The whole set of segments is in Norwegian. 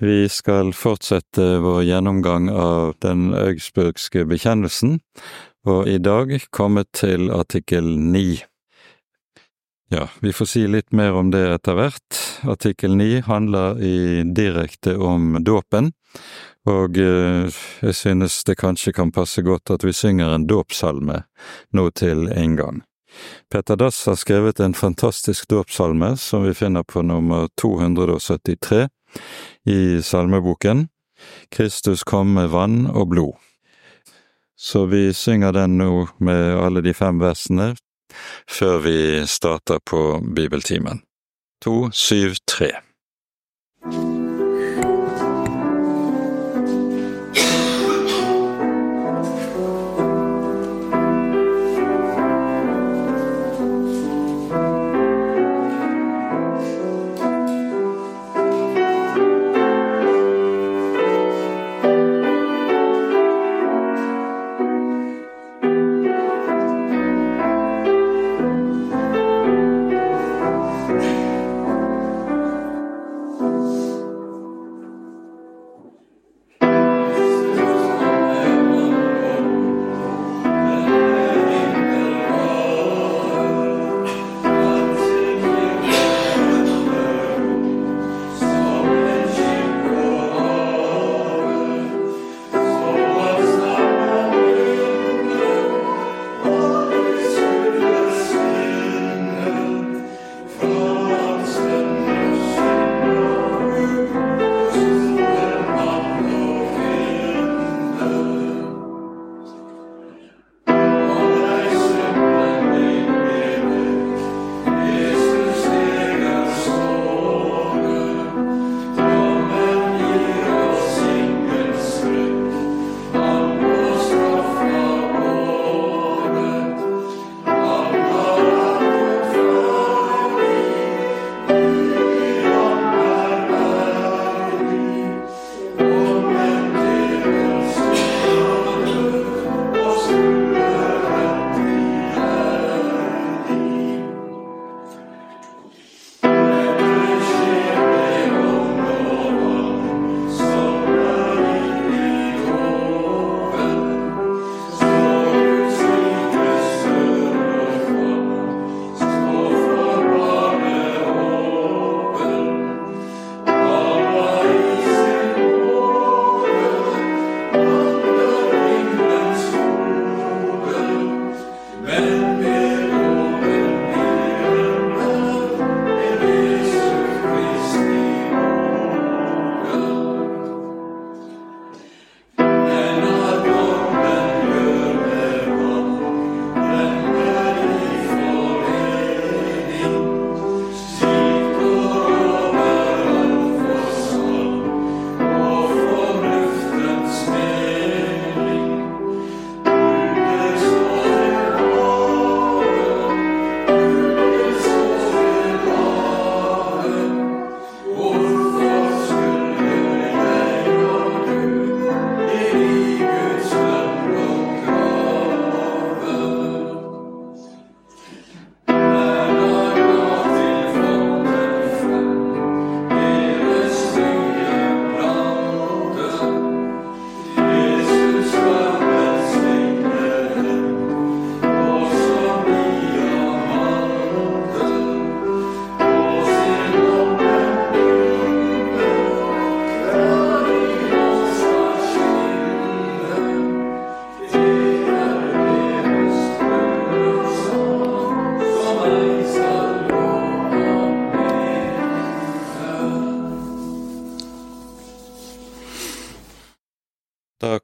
Vi skal fortsette vår gjennomgang av den augsburgske bekjennelsen, og i dag komme til artikkel ni. Ja, vi får si litt mer om det etter hvert. Artikkel ni handler i direkte om dåpen, og eh, jeg synes det kanskje kan passe godt at vi synger en dåpssalme nå til en gang. Petter Dass har skrevet en fantastisk dåpssalme som vi finner på nummer 273 i salmeboken, Kristus kom med vann og blod. Så vi synger den nå med alle de fem versene før vi starter på bibeltimen. To, syv, tre.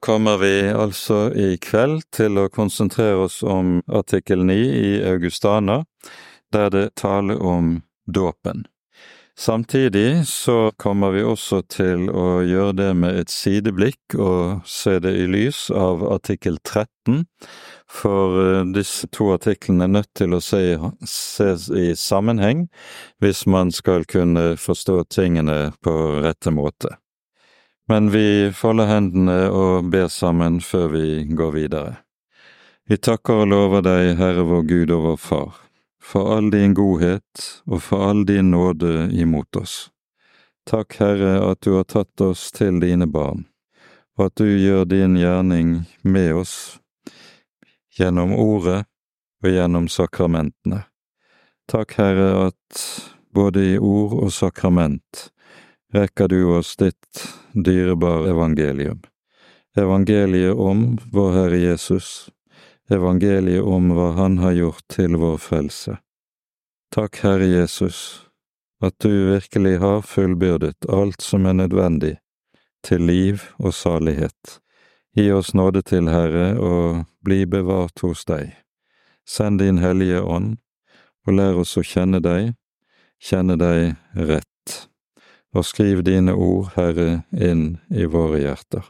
Kommer vi altså i kveld til å konsentrere oss om artikkel 9 i Augustana, der det taler om dåpen. Samtidig så kommer vi også til å gjøre det med et sideblikk og se det i lys av artikkel 13, for eh, disse to artiklene er nødt til å se, ses i sammenheng hvis man skal kunne forstå tingene på rette måte. Men vi folder hendene og ber sammen før vi går videre. Vi takker og lover deg, Herre vår Gud og vår Far, for all din godhet og for all din nåde imot oss. Takk, Herre, at du har tatt oss til dine barn, og at du gjør din gjerning med oss gjennom ordet og gjennom sakramentene. Takk, Herre, at både i ord og sakrament rekker du oss ditt dyrebare evangelium. Evangeliet om vår Herre Jesus, evangeliet om hva Han har gjort til vår frelse. Takk, Herre Jesus, at du virkelig har fullbyrdet alt som er nødvendig til liv og salighet. Gi oss nåde til, Herre, og bli bevart hos deg. Send din Hellige Ånd, og lær oss å kjenne deg, kjenne deg rett, og skriv dine ord, Herre, inn i våre hjerter.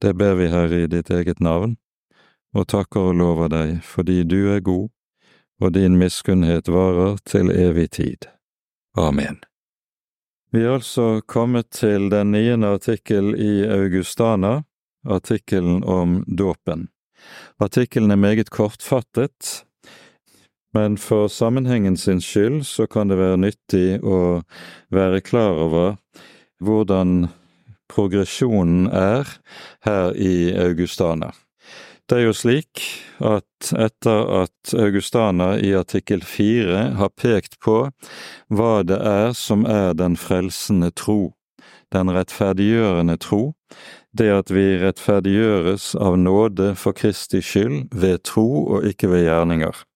Det ber vi, Herre, i ditt eget navn, og takker og lover deg fordi du er god, og din miskunnhet varer til evig tid. Amen. Vi er altså kommet til den niende artikkel i Augustana, artikkelen om dåpen. Artikkelen er meget kortfattet, men for sammenhengen sin skyld så kan det være nyttig å være klar over hvordan progresjonen er her i Augustana. Det er jo slik at etter at Augustana i artikkel fire har pekt på hva det er som er den frelsende tro, den rettferdiggjørende tro, det at vi rettferdiggjøres av nåde for Kristi skyld ved tro og ikke ved gjerninger.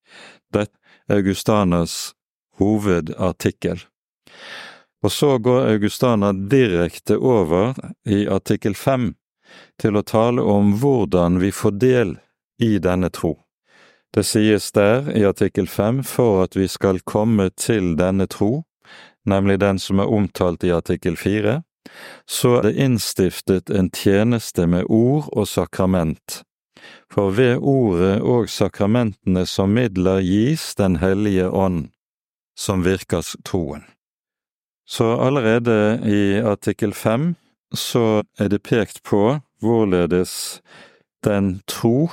Augustanas hovedartikkel. Og så går Augustana direkte over i artikkel fem til å tale om hvordan vi får del i denne tro. Det sies der i artikkel fem for at vi skal komme til denne tro, nemlig den som er omtalt i artikkel fire, så er det innstiftet en tjeneste med ord og sakrament. For ved ordet og sakramentene som midler gis Den hellige ånd, som virker troen. Så allerede i artikkel fem så er det pekt på hvorledes den tro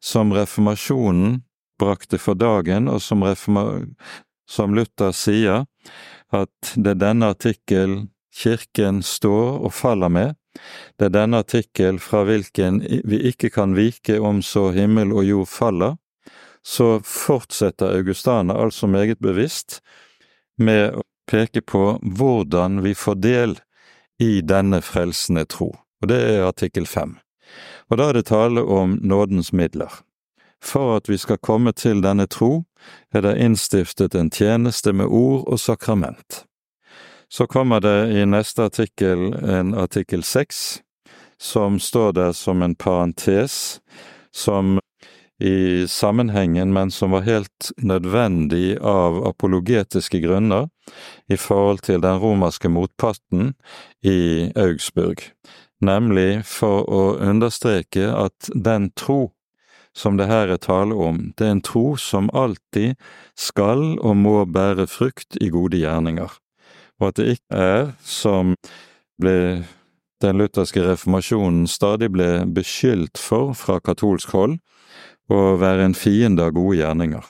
som reformasjonen brakte for dagen, og som, som Luther sier, at det er denne artikkel Kirken står og faller med. Det er denne artikkel fra hvilken vi ikke kan vike om så himmel og jord faller. Så fortsetter Augustana altså meget bevisst med å peke på hvordan vi får del i denne frelsende tro, og det er artikkel fem. Og da er det tale om nådens midler. For at vi skal komme til denne tro, er det innstiftet en tjeneste med ord og sakrament. Så kommer det i neste artikkel en artikkel seks, som står der som en parentes, som i sammenhengen, men som var helt nødvendig av apologetiske grunner i forhold til den romerske motparten i Augsburg, nemlig for å understreke at den tro som det her er tale om, det er en tro som alltid skal og må bære frukt i gode gjerninger og at det ikke er, som ble den lutherske reformasjonen stadig ble beskyldt for fra katolsk hold, å være en fiende av gode gjerninger.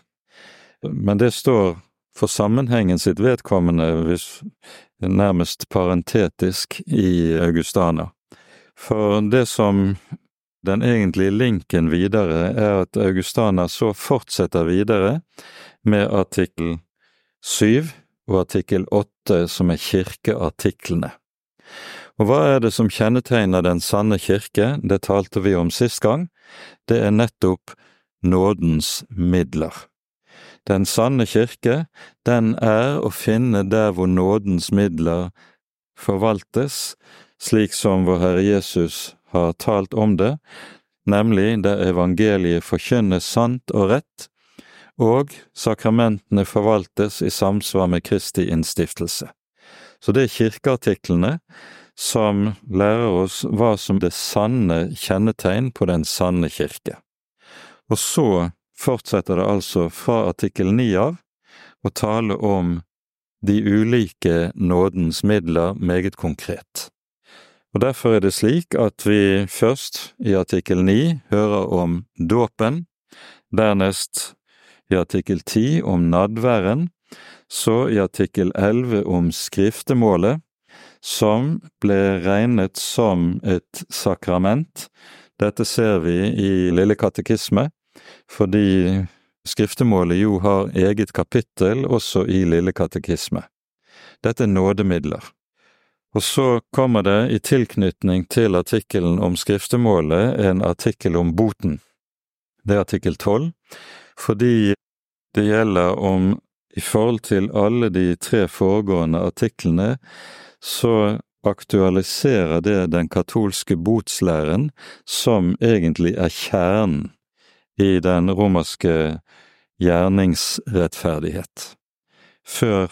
Men det står for sammenhengen sitt vedkommende hvis, nærmest parentetisk i Augustana. For det som den egentlige linken videre er at Augustana så fortsetter videre med artikkel syv og artikkel åtte, som er kirkeartiklene. Og hva er det som kjennetegner den sanne kirke, det talte vi om sist gang, det er nettopp nådens midler. Den sanne kirke, den er å finne der hvor nådens midler forvaltes, slik som vår Herre Jesus har talt om det, nemlig der evangeliet forkynnes sant og rett, og sakramentene forvaltes i samsvar med Kristi innstiftelse. Så det er kirkeartiklene som lærer oss hva som det sanne kjennetegn på den sanne kirke. Og så fortsetter det altså fra artikkel ni av å tale om de ulike nådens midler meget konkret. Og Derfor er det slik at vi først i artikkel ni hører om dåpen, dernest i artikkel 10 om nadværen, så i artikkel elleve om skriftemålet, som ble regnet som et sakrament. Dette ser vi i Lille katekisme, fordi skriftemålet jo har eget kapittel også i Lille katekisme. Dette er nådemidler. Og så kommer det i tilknytning til artikkelen om skriftemålet en artikkel om boten. Det er artikkel tolv, fordi det gjelder om i forhold til alle de tre foregående artiklene, så aktualiserer det den katolske botslæren, som egentlig er kjernen i den romerske gjerningsrettferdighet. Før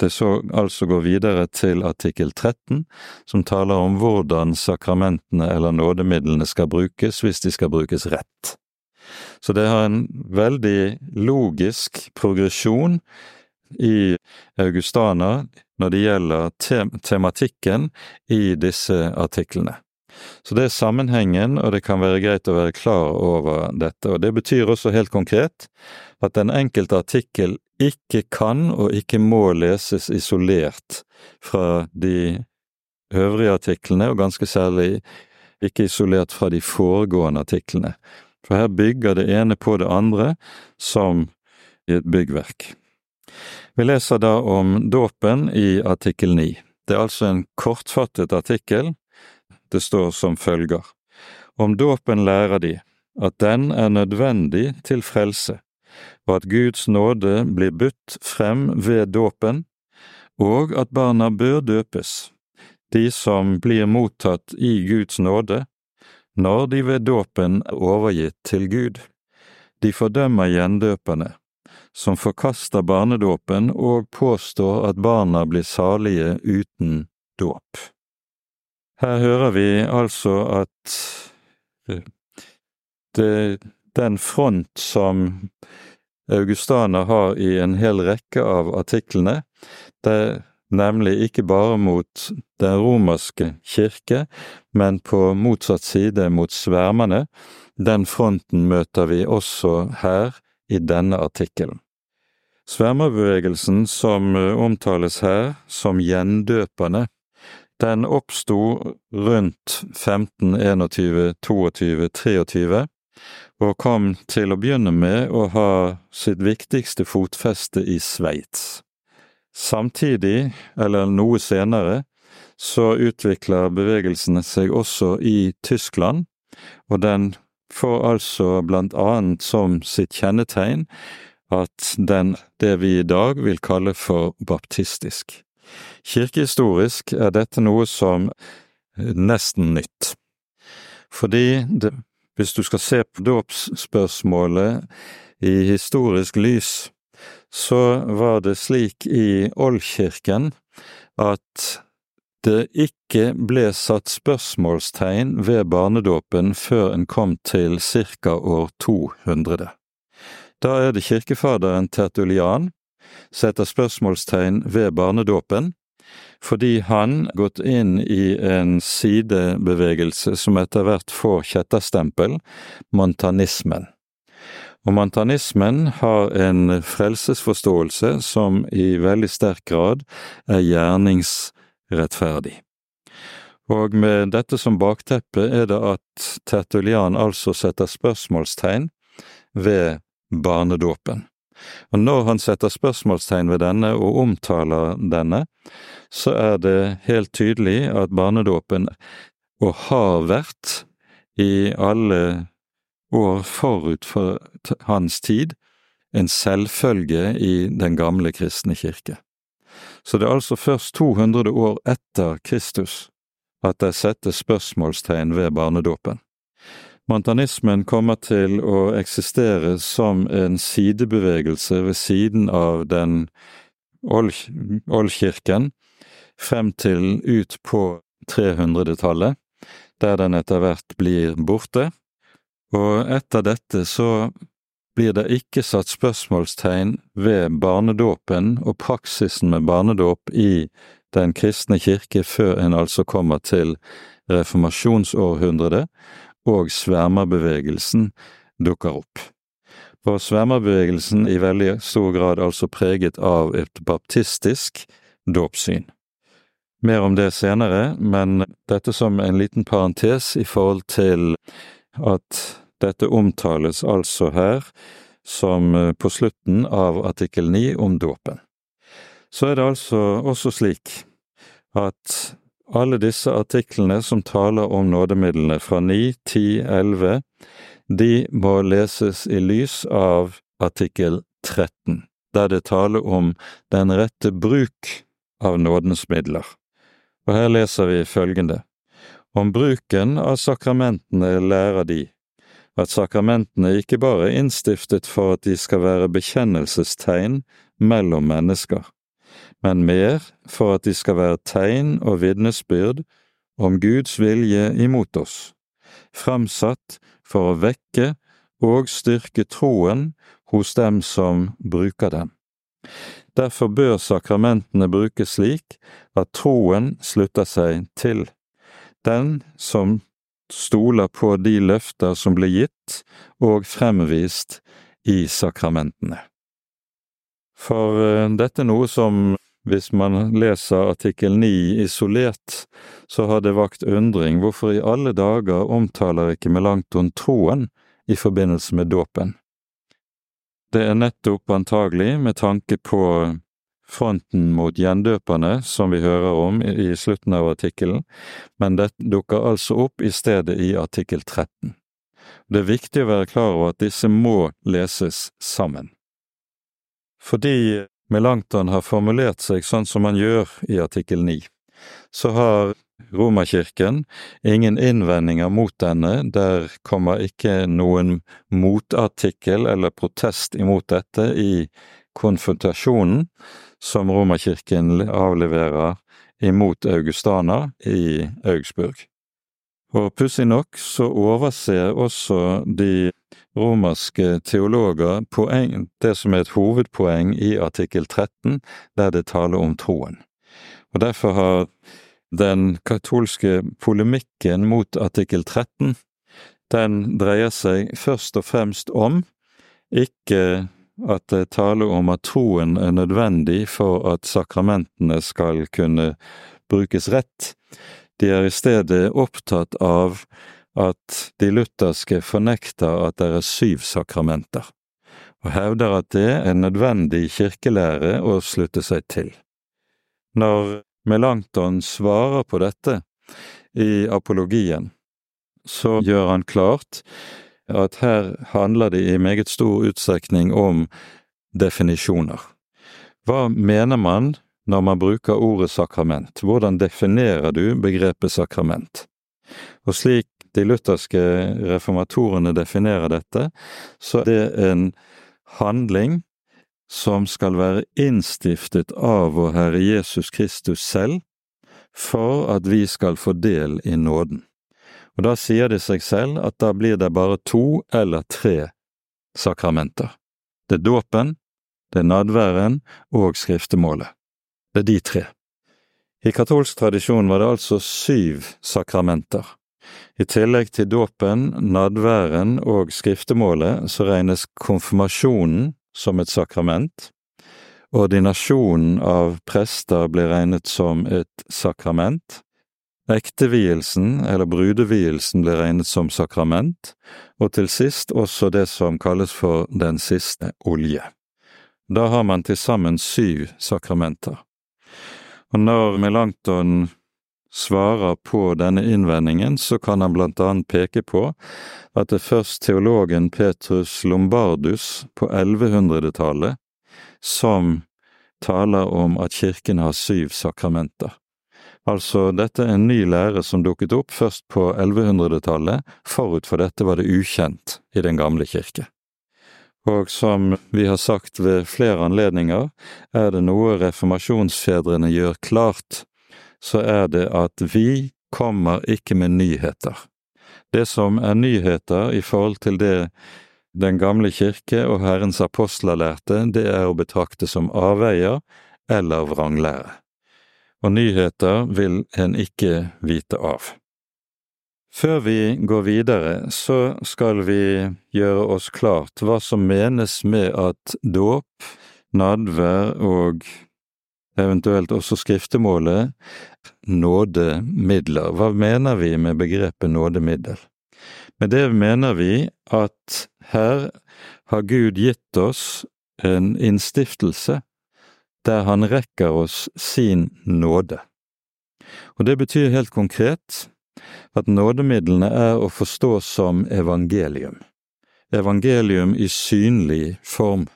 det så altså går videre til artikkel 13, som taler om hvordan sakramentene eller nådemidlene skal brukes hvis de skal brukes rett. Så det har en veldig logisk progresjon i Augustana når det gjelder te tematikken i disse artiklene. Så det er sammenhengen, og det kan være greit å være klar over dette. Og det betyr også helt konkret at den enkelte artikkel ikke kan og ikke må leses isolert fra de øvrige artiklene, og ganske særlig ikke isolert fra de foregående artiklene. For her bygger det ene på det andre som i et byggverk. Vi leser da om dåpen i artikkel 9. Det er altså en kortfattet artikkel. Det står som følger. Om dåpen lærer de at den er nødvendig til frelse, og at Guds nåde blir budt frem ved dåpen, og at barna bør døpes, de som blir mottatt i Guds nåde, når de ved dåpen er overgitt til Gud. De fordømmer gjendøperne, som forkaster barnedåpen og påstår at barna blir salige uten dåp. Her hører vi altså at det, den front som Augustana har i en hel rekke av artiklene, det nemlig ikke bare mot den romerske kirke, men på motsatt side mot svermerne. Den fronten møter vi også her i denne artikkelen. Svermerbevegelsen som eh, omtales her som gjendøperne, den oppsto rundt 1521, 22, 23, og kom til å begynne med å ha sitt viktigste fotfeste i Sveits. Samtidig, eller noe senere, så utvikler bevegelsene seg også i Tyskland, og den får altså blant annet som sitt kjennetegn at den det vi i dag vil kalle for baptistisk. Kirkehistorisk er dette noe som nesten nytt, fordi det, hvis du skal se på dåpsspørsmålet i historisk lys, så var det slik i Oldkirken at det ikke ble satt spørsmålstegn ved barnedåpen før en kom til ca. år 200. Da er det kirkefaderen Tertulian setter spørsmålstegn ved barnedåpen, fordi han gått inn i en sidebevegelse som etter hvert får kjetterstempel, montanismen. Og montanismen har en frelsesforståelse som i veldig sterk grad er gjerningsrettferdig rettferdig. Og med dette som bakteppe er det at Tertulian altså setter spørsmålstegn ved barnedåpen. Og når han setter spørsmålstegn ved denne og omtaler denne, så er det helt tydelig at barnedåpen, og har vært i alle år forut for hans tid, en selvfølge i den gamle kristne kirke. Så det er altså først 200 år etter Kristus at det settes spørsmålstegn ved barnedåpen. Montanismen kommer til å eksistere som en sidebevegelse ved siden av den oldkirken frem til ut på 300-tallet, der den etter hvert blir borte, og etter dette så blir det ikke satt spørsmålstegn ved barnedåpen og praksisen med barnedåp i den kristne kirke før en altså kommer til reformasjonsårhundret og svermerbevegelsen dukker opp. Var svermerbevegelsen i veldig stor grad altså preget av et baptistisk dåpssyn. Mer om det senere, men dette som en liten parentes i forhold til at dette omtales altså her som eh, på slutten av artikkel 9 om dåpen. Så er det altså også slik at alle disse artiklene som taler om nådemidlene fra 9, 10, 11, de må leses i lys av artikkel 13, der det taler om den rette bruk av nådens midler. Og her leser vi følgende. Om bruken av sakramentene lærer de at sakramentene ikke bare er innstiftet for at de skal være bekjennelsestegn mellom mennesker, men mer for at de skal være tegn og vitnesbyrd om Guds vilje imot oss, fremsatt for å vekke og styrke troen hos dem som bruker den. Derfor bør sakramentene brukes slik at troen slutter seg til den som stoler på de løfter som ble gitt og fremvist i sakramentene. For eh, dette er noe som, hvis man leser artikkel 9 isolert, så har det vakt undring hvorfor i alle dager omtaler ikke Melanchthon troen i forbindelse med dåpen. Det er nettopp antagelig med tanke på fronten mot gjendøperne, som vi hører om i slutten av artikkelen, men det dukker altså opp i stedet i artikkel 13. Det er viktig å være klar over at disse må leses sammen. Fordi Melanchthon har formulert seg sånn som han gjør i artikkel 9, så har Romerkirken ingen innvendinger mot denne, der kommer ikke noen motartikkel eller protest imot dette i konfrontasjonen, som Romerkirken avleverer imot Augustana i Augsburg. Og pussig nok så overser også de romerske teologer poeng, det som er et hovedpoeng i artikkel 13, der det taler om troen. Og derfor har den katolske polemikken mot artikkel 13, den dreier seg først og fremst om ikke at det taler om at troen er nødvendig for at sakramentene skal kunne brukes rett. De er i stedet opptatt av at de lutherske fornekter at det er syv sakramenter, og hevder at det er nødvendig kirkelære å slutte seg til. Når Melanchthon svarer på dette i apologien, så gjør han klart at her handler det i meget stor utstrekning om definisjoner. Hva mener man når man bruker ordet sakrament? Hvordan definerer du begrepet sakrament? Og slik de lutherske reformatorene definerer dette, så er det en handling som skal være innstiftet av vår Herre Jesus Kristus selv, for at vi skal få del i nåden. Og da sier det seg selv at da blir det bare to eller tre sakramenter. Det er dåpen, det er nadværen og skriftemålet. Det er de tre. I katolsk tradisjon var det altså syv sakramenter. I tillegg til dåpen, nadværen og skriftemålet så regnes konfirmasjonen som et sakrament. Ordinasjonen av prester blir regnet som et sakrament. Ektevielsen, eller brudevielsen, ble regnet som sakrament, og til sist også det som kalles for den siste olje. Da har man til sammen syv sakramenter. Og når Melanchthon svarer på denne innvendingen, så kan han blant annet peke på at det først teologen Petrus Lombardus på 1100-tallet som taler om at kirken har syv sakramenter. Altså, dette er en ny lære som dukket opp først på 1100-tallet, forut for dette var det ukjent i Den gamle kirke. Og som vi har sagt ved flere anledninger, er det noe reformasjonsfedrene gjør klart, så er det at vi kommer ikke med nyheter. Det som er nyheter i forhold til det Den gamle kirke og Herrens apostler lærte, det er å betrakte som avveier eller vranglære og nyheter vil en ikke vite av. Før vi går videre, så skal vi gjøre oss klart hva som menes med at dåp, nadvær og eventuelt også skriftemålet, nådemidler. Hva mener vi med begrepet nådemiddel? Med det mener vi at her har Gud gitt oss en innstiftelse der han rekker oss sin nåde. Og det betyr helt konkret at nådemidlene er å forstå som evangelium. Evangelium i synlig form.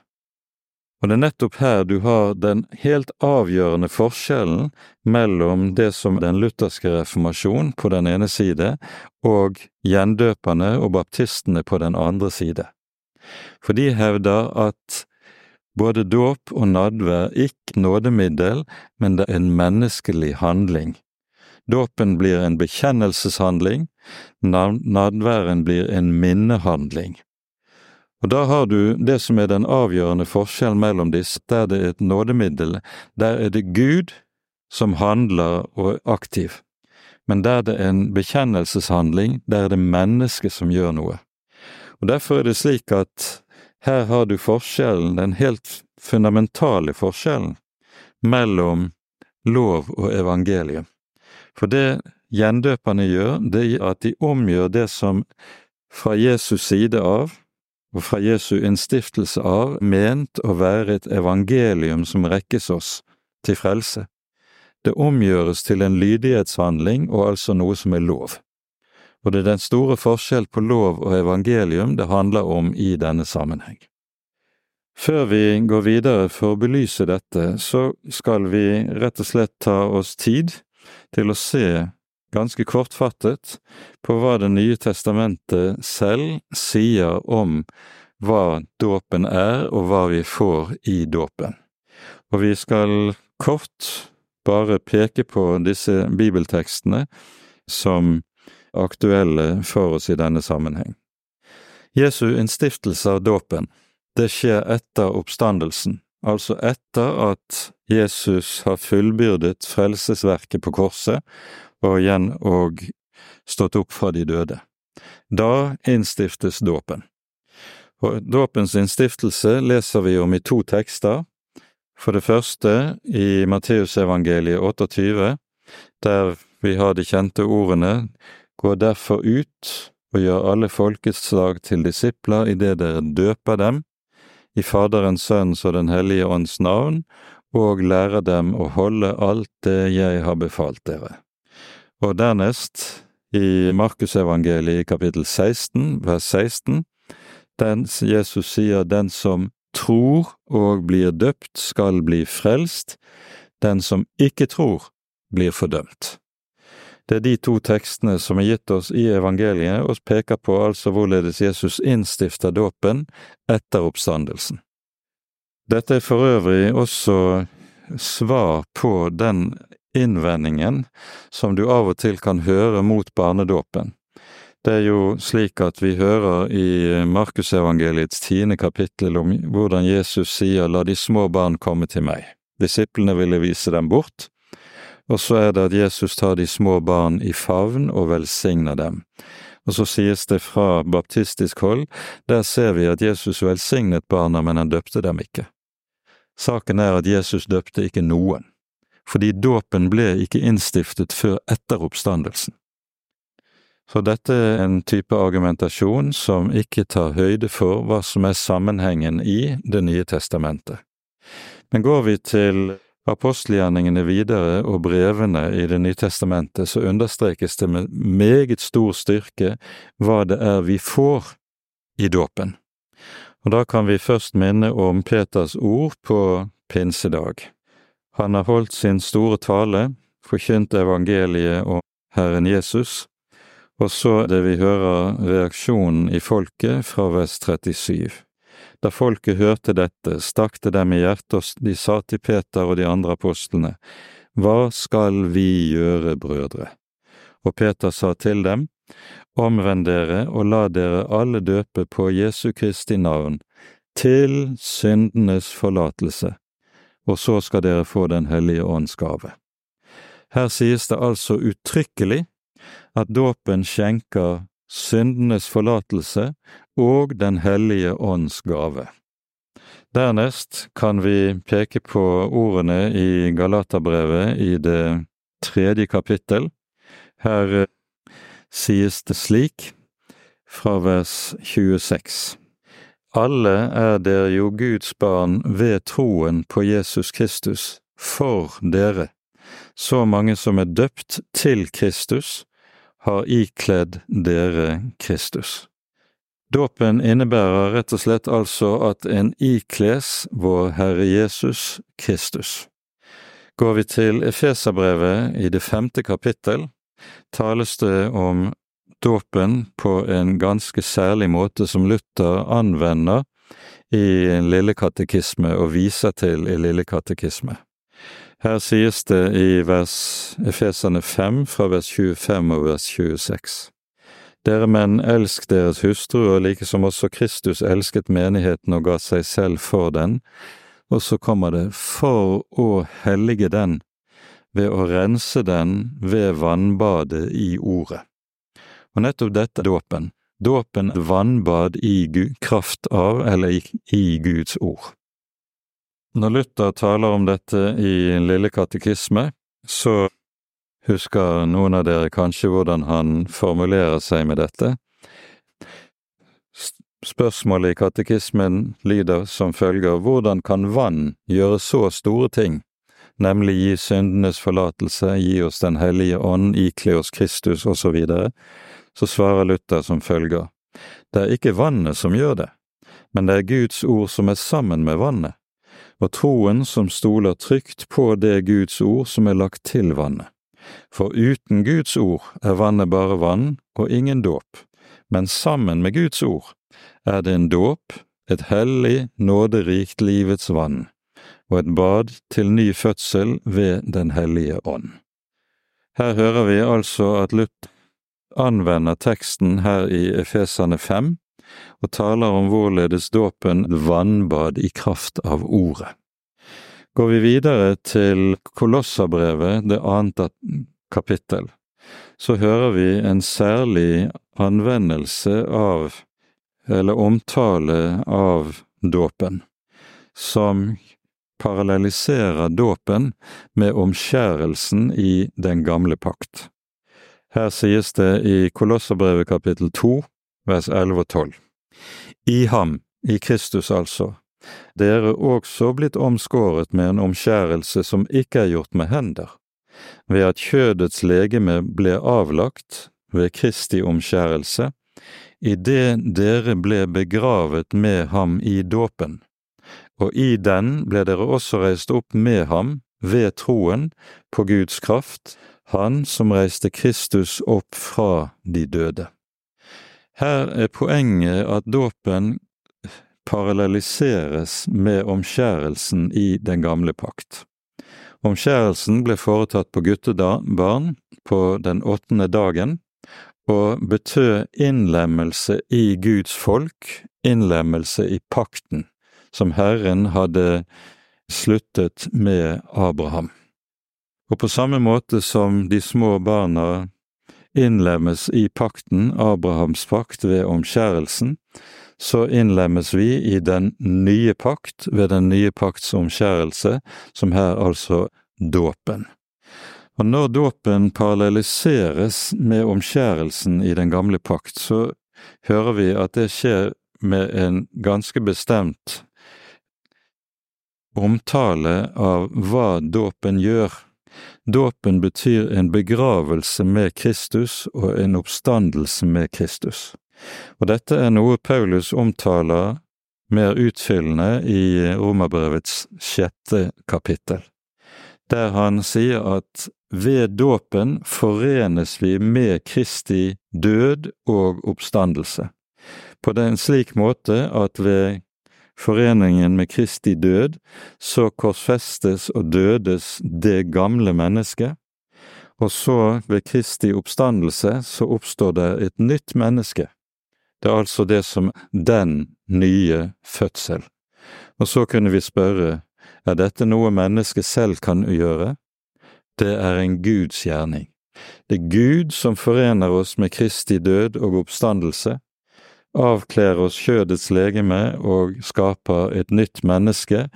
Og det er nettopp her du har den helt avgjørende forskjellen mellom det som den lutherske reformasjon på den ene side og gjendøperne og baptistene på den andre side. For de hevder at både dåp og nadvær ikke nådemiddel, men det er en menneskelig handling. Dåpen blir en bekjennelseshandling, nadværen blir en minnehandling. Og da har du det som er den avgjørende forskjellen mellom disse, der det er et nådemiddel, der er det Gud som handler og er aktiv, men der det er en bekjennelseshandling, der er det mennesket som gjør noe. Og Derfor er det slik at her har du forskjellen, den helt fundamentale forskjellen, mellom lov og evangeliet. For det gjendøperne gjør, det er at de omgjør det som fra Jesus side av og fra Jesu innstiftelse av ment å være et evangelium som rekkes oss til frelse. Det omgjøres til en lydighetshandling og altså noe som er lov. Og det er den store forskjell på lov og evangelium det handler om i denne sammenheng. Før vi går videre for å belyse dette, så skal vi rett og slett ta oss tid til å se ganske kortfattet på hva Det nye testamentet selv sier om hva dåpen er, og hva vi får i dåpen. Og vi skal kort bare peke på disse bibeltekstene som aktuelle for oss i denne sammenheng. Jesu innstiftelse av dåpen, det skjer etter oppstandelsen, altså etter at Jesus har fullbyrdet frelsesverket på korset og igjen og stått opp fra de døde. Da innstiftes dåpen. Og Dåpens innstiftelse leser vi om i to tekster. For det første i Matteusevangeliet 28, der vi har de kjente ordene Gå derfor ut og gjør alle folkeslag til disipler idet dere døper dem, i Faderens, Sønns og Den hellige ånds navn, og lærer dem å holde alt det jeg har befalt dere. Og dernest, i Markusevangeliet kapittel 16, vers 16, den Jesus sier den som tror og blir døpt, skal bli frelst, den som ikke tror, blir fordømt. Det er de to tekstene som er gitt oss i evangeliet, og peker på altså hvorledes Jesus innstifter dåpen etter oppstandelsen. Dette er for øvrig også svar på den innvendingen som du av og til kan høre mot barnedåpen. Det er jo slik at vi hører i Markusevangeliets tiende kapittel om hvordan Jesus sier la de små barn komme til meg. Disiplene ville vise dem bort, og så er det at Jesus tar de små barn i favn og velsigner dem. Og så sies det fra baptistisk hold, der ser vi at Jesus velsignet barna, men han døpte dem ikke. Saken er at Jesus døpte ikke noen fordi dåpen ble ikke innstiftet før etter oppstandelsen. Så dette er en type argumentasjon som ikke tar høyde for hva som er sammenhengen i Det nye testamentet. Men går vi til apostelgjerningene videre og brevene i Det nye testamentet, så understrekes det med meget stor styrke hva det er vi får i dåpen. Og da kan vi først minne om Peters ord på pinsedag. Han har holdt sin store tale, forkynt evangeliet om Herren Jesus, og så det vi hører reaksjonen i folket fra vers 37. Da folket hørte dette, stakk det dem i hjertet, og de sa til Peter og de andre apostlene, Hva skal vi gjøre, brødre? Og Peter sa til dem, Omvend dere og la dere alle døpe på Jesu Kristi navn, til syndenes forlatelse og så skal dere få Den hellige ånds gave. Her sies det altså uttrykkelig at dåpen skjenker syndenes forlatelse og Den hellige ånds gave. Dernest kan vi peke på ordene i Galaterbrevet i det tredje kapittel. Her eh, sies det slik, fra vers 26. Alle er dere jo Guds barn ved troen på Jesus Kristus, for dere. Så mange som er døpt til Kristus, har ikledd dere Kristus. Dåpen innebærer rett og slett altså at en ikles vår Herre Jesus Kristus. Går vi til Efeserbrevet i det femte kapittel, tales det om dåpen på en ganske særlig måte som Luther anvender i lille katekisme og viser til i lille katekisme. Her sies det i vers Efesene 5 fra vers 25 og vers 26. Dere menn, elsk deres hustruer like som også Kristus elsket menigheten og ga seg selv for den, og så kommer det for å hellige den ved å rense den ved vannbadet i ordet. Og nettopp dette er dåpen. Dåpen vannbad i kraft av eller i Guds ord. Når Luther taler om dette i Lille katekisme, så husker noen av dere kanskje hvordan han formulerer seg med dette. Spørsmålet i katekismen lyder som følger Hvordan kan vann gjøre så store ting, nemlig gi syndenes forlatelse, gi oss Den hellige ånd, ikle oss Kristus, osv.? Så, videre? så svarer Luther som følger Det er ikke vannet som gjør det, men det er Guds ord som er sammen med vannet, og troen som stoler trygt på det Guds ord som er lagt til vannet. For uten Guds ord er vannet bare vann og ingen dåp, men sammen med Guds ord er det en dåp, et hellig, nåderikt livets vann, og et bad til ny fødsel ved Den hellige ånd. Her hører vi altså at Luther anvender teksten her i Efesane 5 og taler om hvorledes dåpen vannbad i kraft av ordet. Går vi videre til Kolossabrevet, det annet kapittel, så hører vi en særlig anvendelse av, eller omtale av, dåpen, som parallelliserer dåpen med omskjærelsen i den gamle pakt. Her sies det i Kolosserbrevet kapittel to, vers 11 og 12. I ham, i Kristus altså, dere også blitt omskåret med en omskjærelse som ikke er gjort med hender, ved at kjødets legeme ble avlagt ved Kristi omskjærelse, idet dere ble begravet med ham i dåpen, og i den ble dere også reist opp med ham ved troen på Guds kraft, han som reiste Kristus opp fra de døde. Her er poenget at dåpen parallelliseres med omskjærelsen i den gamle pakt. Omskjærelsen ble foretatt på guttebarn på den åttende dagen, og betød innlemmelse i Guds folk, innlemmelse i pakten, som Herren hadde sluttet med Abraham. Og på samme måte som de små barna innlemmes i pakten, Abrahams pakt, ved omskjærelsen, så innlemmes vi i den nye pakt ved den nye pakts omskjærelse, som her altså dåpen. Og når dåpen parallelliseres med omskjærelsen i den gamle pakt, så hører vi at det skjer med en ganske bestemt omtale av hva dåpen gjør. Dåpen betyr en begravelse med Kristus og en oppstandelse med Kristus. Og dette er noe Paulus omtaler mer utfyllende i Romerbrevets sjette kapittel, der han sier at ved dåpen forenes vi med Kristi død og oppstandelse, på en slik måte at ved foreningen med Kristi død, så korsfestes og dødes det gamle mennesket, og så, ved Kristi oppstandelse, så oppstår det et nytt menneske. Det er altså det som den nye fødsel. Og så kunne vi spørre, er dette noe mennesket selv kan gjøre? Det er en Guds gjerning. Det er Gud som forener oss med Kristi død og oppstandelse, avkler oss kjødets legeme og skaper et nytt menneske,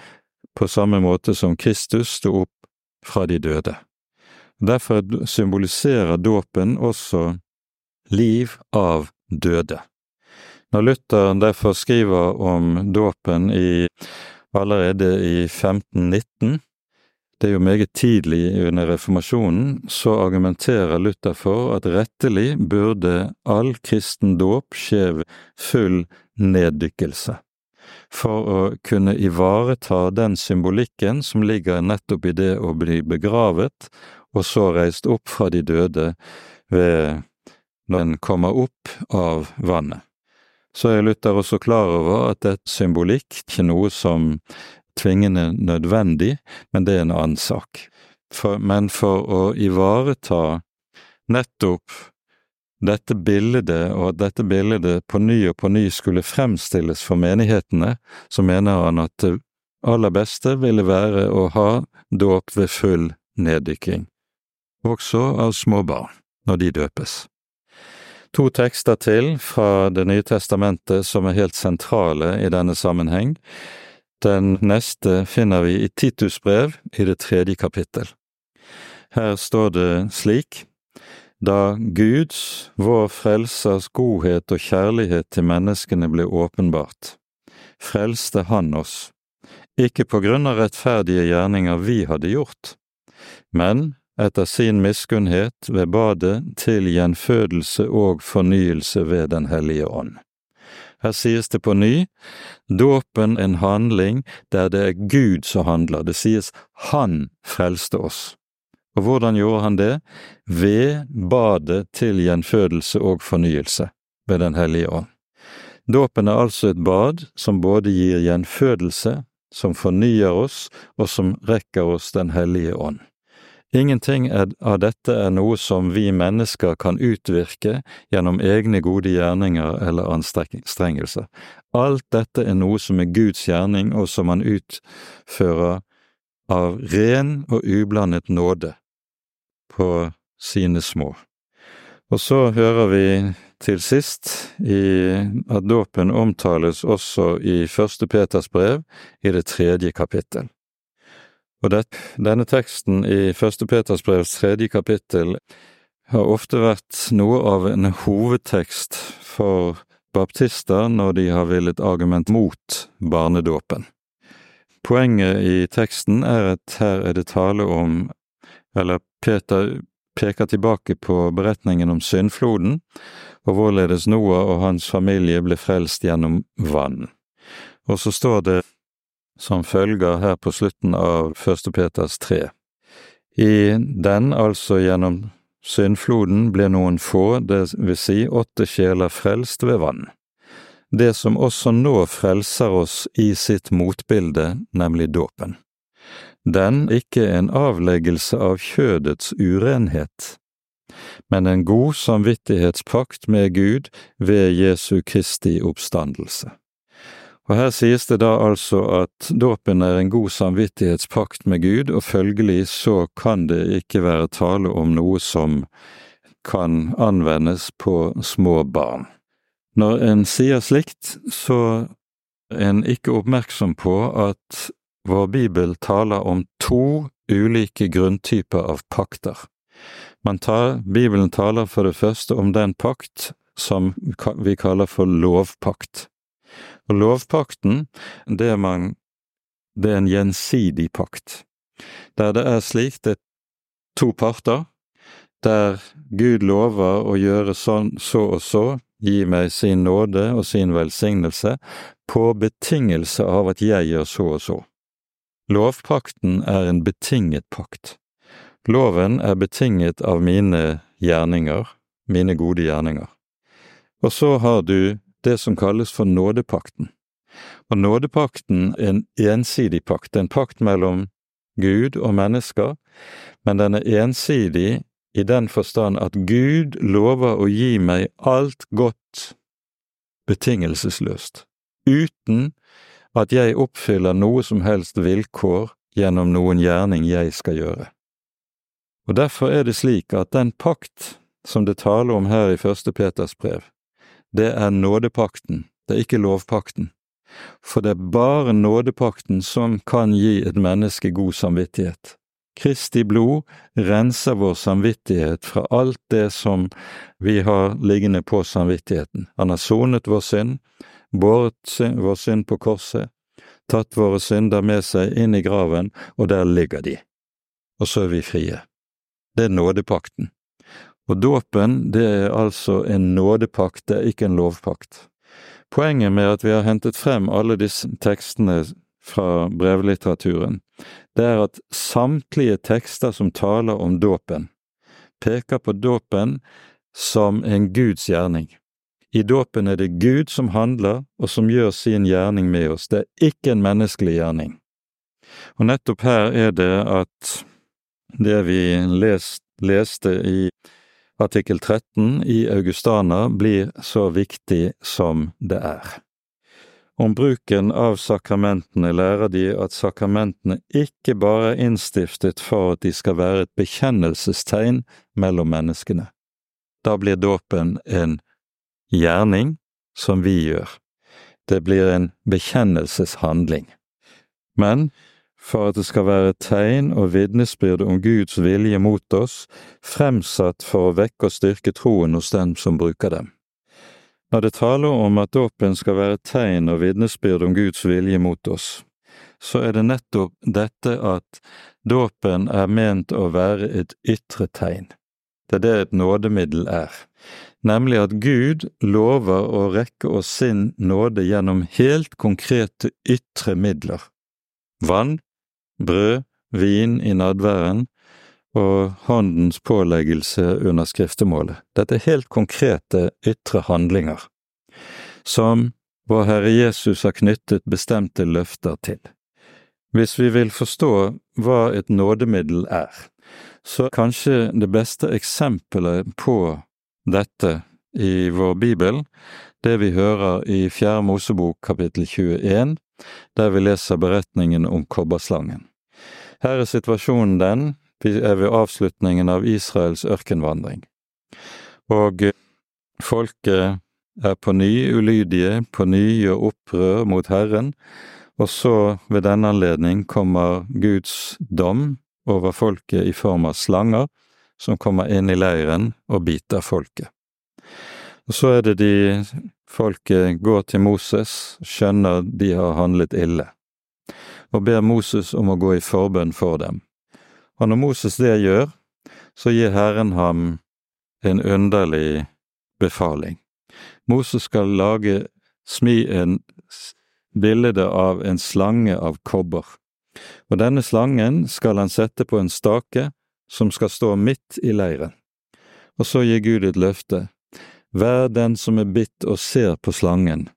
på samme måte som Kristus sto opp fra de døde. Derfor symboliserer dåpen også liv av døde. Når Luther derfor skriver om dåpen allerede i 1519, det er jo meget tidlig under reformasjonen, så argumenterer Luther for at rettelig burde all kristen dåp skje full neddykkelse, for å kunne ivareta den symbolikken som ligger nettopp i det å bli begravet og så reist opp fra de døde ved når en kommer opp av vannet. Så er Luther også klar over at det er symbolikk, ikke noe som tvingende nødvendig, men det er en annen sak. For, men for å ivareta nettopp dette bildet, og at dette bildet på ny og på ny skulle fremstilles for menighetene, så mener han at det aller beste ville være å ha dåp ved full neddykking, også av små barn, når de døpes. To tekster til fra Det nye testamentet som er helt sentrale i denne sammenheng. Den neste finner vi i Titus brev i det tredje kapittel. Her står det slik, Da Guds, vår Frelsers godhet og kjærlighet til menneskene ble åpenbart, frelste Han oss, ikke på grunn av rettferdige gjerninger vi hadde gjort, men etter sin miskunnhet ved badet til gjenfødelse og fornyelse ved Den hellige ånd. Her sies det på ny, dåpen en handling der det er Gud som handler, det sies Han frelste oss. Og hvordan gjorde han det? Ved badet til gjenfødelse og fornyelse ved Den hellige ånd. Dåpen er altså et bad som både gir gjenfødelse, som fornyer oss, og som rekker oss Den hellige ånd. Ingenting av dette er noe som vi mennesker kan utvirke gjennom egne gode gjerninger eller anstrengelser. Alt dette er noe som er Guds gjerning, og som han utfører av ren og ublandet nåde på sine små. Og så hører vi til sist at dåpen omtales også i Første Peters brev i det tredje kapittel. Og det, denne teksten i Første Peters brevs tredje kapittel har ofte vært noe av en hovedtekst for baptister når de har villet argument mot barnedåpen. Poenget i teksten er at her er det tale om, eller Peter peker tilbake på beretningen om syndfloden, og hvorledes Noah og hans familie ble frelst gjennom vann. Og så står det som følger her på slutten av Første Peters tre. I den, altså gjennom syndfloden, ble noen få, det vil si åtte sjeler, frelst ved vann. Det som også nå frelser oss i sitt motbilde, nemlig dåpen. Den ikke en avleggelse av kjødets urenhet, men en god samvittighetspakt med Gud ved Jesu Kristi oppstandelse. Og her sies det da altså at dåpen er en god samvittighetspakt med Gud, og følgelig så kan det ikke være tale om noe som kan anvendes på små barn. Når en sier slikt, så er en ikke oppmerksom på at vår bibel taler om to ulike grunntyper av pakter. Tar, Bibelen taler for det første om den pakt som vi kaller for lovpakt. Og lovpakten, det er, man, det er en gjensidig pakt, der det er slik det er to parter, der Gud lover å gjøre sånn, så og så, gi meg sin nåde og sin velsignelse, på betingelse av at jeg gjør så og så. Lovpakten er en betinget pakt. Loven er betinget av mine gjerninger, mine gode gjerninger. Og så har du det som kalles for nådepakten. Og nådepakten er en ensidig pakt, en pakt mellom Gud og mennesker, men den er ensidig i den forstand at Gud lover å gi meg alt godt betingelsesløst, uten at jeg oppfyller noe som helst vilkår gjennom noen gjerning jeg skal gjøre. Og derfor er det slik at den pakt som det taler om her i Første Peters brev, det er nådepakten, det er ikke lovpakten. For det er bare nådepakten som kan gi et menneske god samvittighet. Kristi blod renser vår samvittighet fra alt det som vi har liggende på samvittigheten. Han har sonet vår synd, båret vår synd på korset, tatt våre synder med seg inn i graven, og der ligger de. Og så er vi frie. Det er nådepakten. Og dåpen, det er altså en nådepakt, det er ikke en lovpakt. Poenget med at vi har hentet frem alle disse tekstene fra brevlitteraturen, det er at samtlige tekster som taler om dåpen, peker på dåpen som en Guds gjerning. I dåpen er det Gud som handler og som gjør sin gjerning med oss, det er ikke en menneskelig gjerning. Og nettopp her er det at det vi lest, leste i artikkel 13 i Augustana blir så viktig som det er. Om bruken av sakramentene lærer de at sakramentene ikke bare er innstiftet for at de skal være et bekjennelsestegn mellom menneskene. Da blir dåpen en gjerning som vi gjør. Det blir en bekjennelseshandling. Men for at det skal være tegn og vitnesbyrde om Guds vilje mot oss, fremsatt for å vekke og styrke troen hos dem som bruker dem. Når det taler om at dåpen skal være tegn og vitnesbyrd om Guds vilje mot oss, så er det nettopp dette at dåpen er ment å være et ytre tegn. Det er det et nådemiddel er, nemlig at Gud lover å rekke oss sin nåde gjennom helt konkrete ytre midler. Vann, brød, vin i nadværen og håndens påleggelse under skriftemålet. Dette er helt konkrete ytre handlinger, som vår Herre Jesus har knyttet bestemte løfter til. Hvis vi vil forstå hva et nådemiddel er, så kanskje det beste eksempelet på dette i vår bibel, det vi hører i Fjerde Mosebok kapittel 21, der vi leser beretningen om kobberslangen. Her er situasjonen den, vi er ved avslutningen av Israels ørkenvandring. Og folket er på ny ulydige, på ny gjør opprør mot Herren, og så ved denne anledning kommer Guds dom over folket i form av slanger som kommer inn i leiren og biter folket. Og så er det de folket går til Moses, skjønner de har handlet ille og ber Moses om å gå i forbønn for dem. Og når Moses det gjør, så gir Herren ham en underlig befaling. Moses skal lage, smi en bilde av en slange av kobber, og denne slangen skal han sette på en stake som skal stå midt i leiren. Og så gir Gud et løfte, hver den som er bitt og ser på slangen,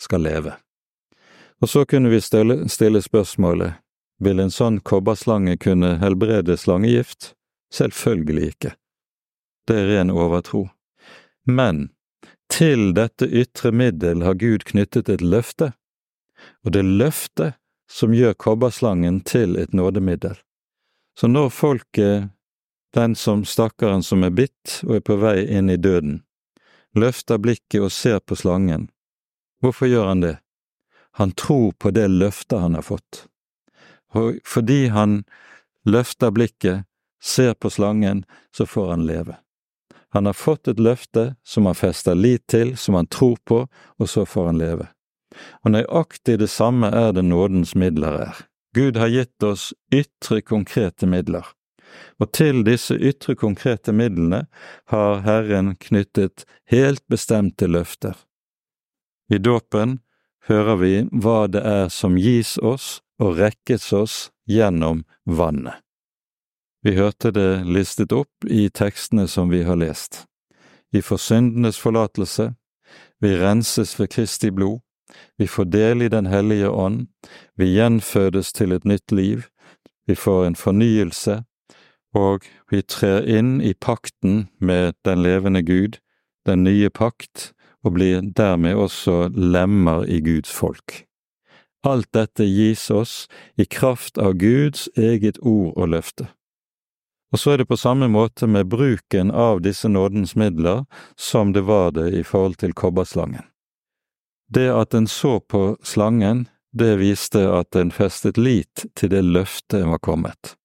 skal leve. Og så kunne vi stille, stille spørsmålet, vil en sånn kobberslange kunne helbrede slangegift? Selvfølgelig ikke. Det er ren overtro. Men til dette ytre middel har Gud knyttet et løfte, og det er løftet som gjør kobberslangen til et nådemiddel. Så når folket, den som stakkaren som er bitt og er på vei inn i døden, løfter blikket og ser på slangen, hvorfor gjør han det? Han tror på det løftet han har fått. Og fordi han løfter blikket, ser på slangen, så får han leve. Han har fått et løfte som han fester lit til, som han tror på, og så får han leve. Og nøyaktig det samme er det nådens midler er. Gud har gitt oss ytre, konkrete midler, og til disse ytre, konkrete midlene har Herren knyttet helt bestemte løfter. I dåpen hører vi hva det er som gis oss og rekkes oss gjennom vannet. Vi hørte det listet opp i tekstene som vi har lest. Vi får syndenes forlatelse, vi renses ved Kristi blod, vi får del i Den hellige ånd, vi gjenfødes til et nytt liv, vi får en fornyelse, og vi trer inn i pakten med den levende Gud, den nye pakt, og blir dermed også lemmer i Guds folk. Alt dette gis oss i kraft av Guds eget ord og løfte. Og så er det på samme måte med bruken av disse nådens midler som det var det i forhold til kobberslangen. Det at en så på slangen, det viste at en festet lit til det løftet en var kommet.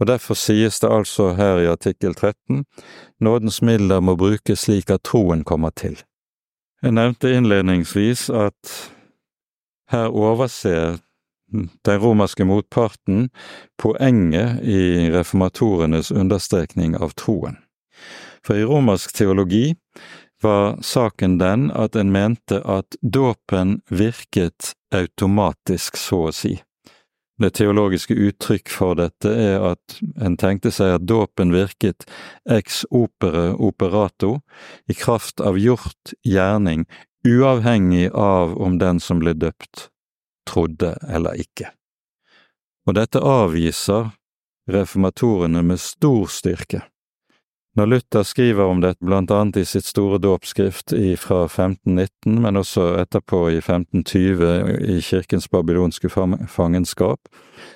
Og Derfor sies det altså her i artikkel 13 nådens midler må brukes slik at troen kommer til. Jeg nevnte innledningsvis at her overser den romerske motparten poenget i reformatorenes understrekning av troen. For i romersk teologi var saken den at en mente at dåpen virket automatisk, så å si. Det teologiske uttrykk for dette er at en tenkte seg at dåpen virket ex opere operato, i kraft av gjort gjerning, uavhengig av om den som ble døpt, trodde eller ikke. Og dette avviser reformatorene med stor styrke. Når Luther skriver om dette blant annet i sitt store dåpsskrift fra 1519, men også etterpå i 1520 i kirkens babylonske fangenskap,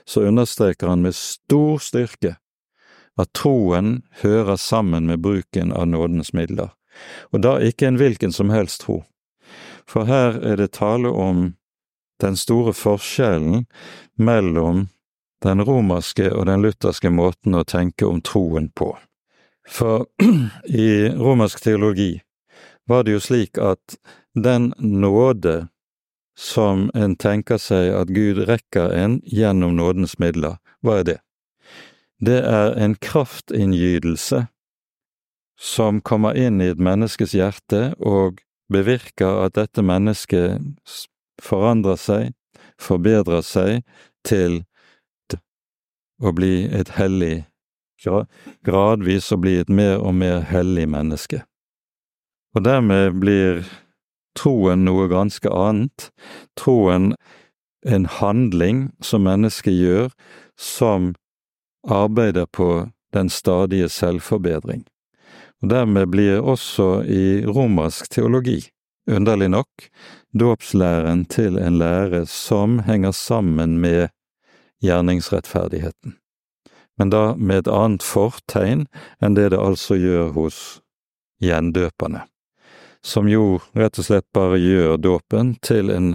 så understreker han med stor styrke at troen hører sammen med bruken av nådens midler, og da ikke en hvilken som helst tro. For her er det tale om den store forskjellen mellom den romerske og den lutherske måten å tenke om troen på. For i romersk teologi var det jo slik at den nåde som en tenker seg at Gud rekker en gjennom nådens midler, hva er det? Det er en kraftinngytelse som kommer inn i et menneskes hjerte og bevirker at dette mennesket forandrer seg, forbedrer seg til å bli et hellig gradvis å bli et mer og mer hellig menneske. Og dermed blir troen noe ganske annet. Troen en handling som mennesket gjør, som arbeider på den stadige selvforbedring. Og Dermed blir også i romersk teologi, underlig nok, dåpslæren til en lære som henger sammen med gjerningsrettferdigheten men da med et annet fortegn enn det det altså gjør hos gjendøperne, som jo rett og slett bare gjør dåpen til en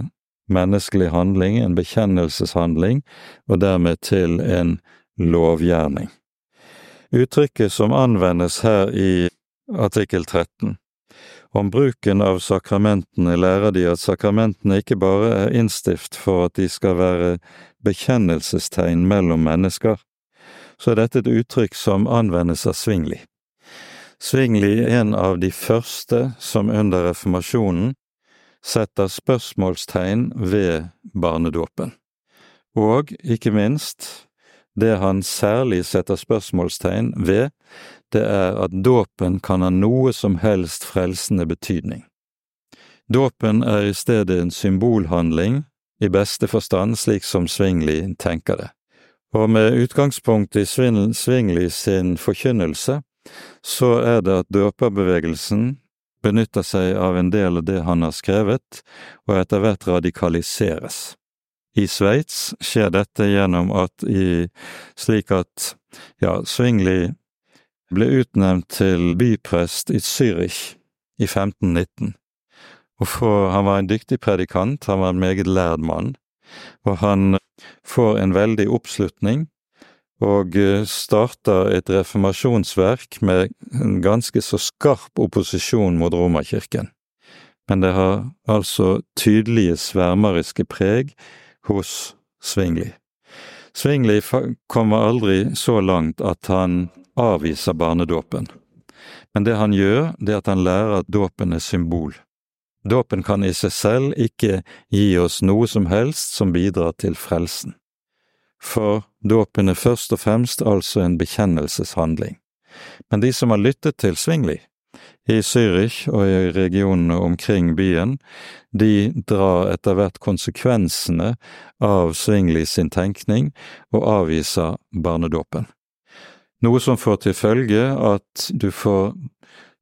menneskelig handling, en bekjennelseshandling, og dermed til en lovgjerning. Uttrykket som anvendes her i artikkel 13, om bruken av sakramentene lærer de at sakramentene ikke bare er innstift for at de skal være bekjennelsestegn mellom mennesker, så er dette et uttrykk som anvendes av Svingli. Svingli er en av de første som under reformasjonen setter spørsmålstegn ved barnedåpen. Og, ikke minst, det han særlig setter spørsmålstegn ved, det er at dåpen kan ha noe som helst frelsende betydning. Dåpen er i stedet en symbolhandling, i beste forstand slik som Svingli tenker det. Og med utgangspunkt i Svingli sin forkynnelse, så er det at døperbevegelsen benytter seg av en del av det han har skrevet, og etter hvert radikaliseres. I Sveits skjer dette gjennom at i slik at ja, Svingli ble utnevnt til byprest i Zürich i 1519. Og for, han var en dyktig predikant, han var en meget lærd mann, og han får en veldig oppslutning og eh, starter et reformasjonsverk med en ganske så skarp opposisjon mot Romerkirken. Men det har altså tydelige svermeriske preg hos Svingli. Svingli kommer aldri så langt at han avviser barnedåpen. Men det han gjør, det er at han lærer at dåpen er symbol. Dåpen kan i seg selv ikke gi oss noe som helst som bidrar til frelsen. For dåpen er først og fremst altså en bekjennelseshandling. Men de som har lyttet til Svingli, i Zürich og i regionene omkring byen, de drar etter hvert konsekvensene av Svingli sin tenkning og avviser barnedåpen. Noe som får til følge at du får